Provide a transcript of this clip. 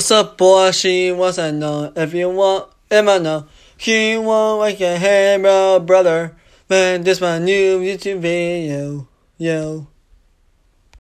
What's up, boy? She wants to know if you want him I know. He won't like a hammer, brother. Man, this my new YouTube video. Yo.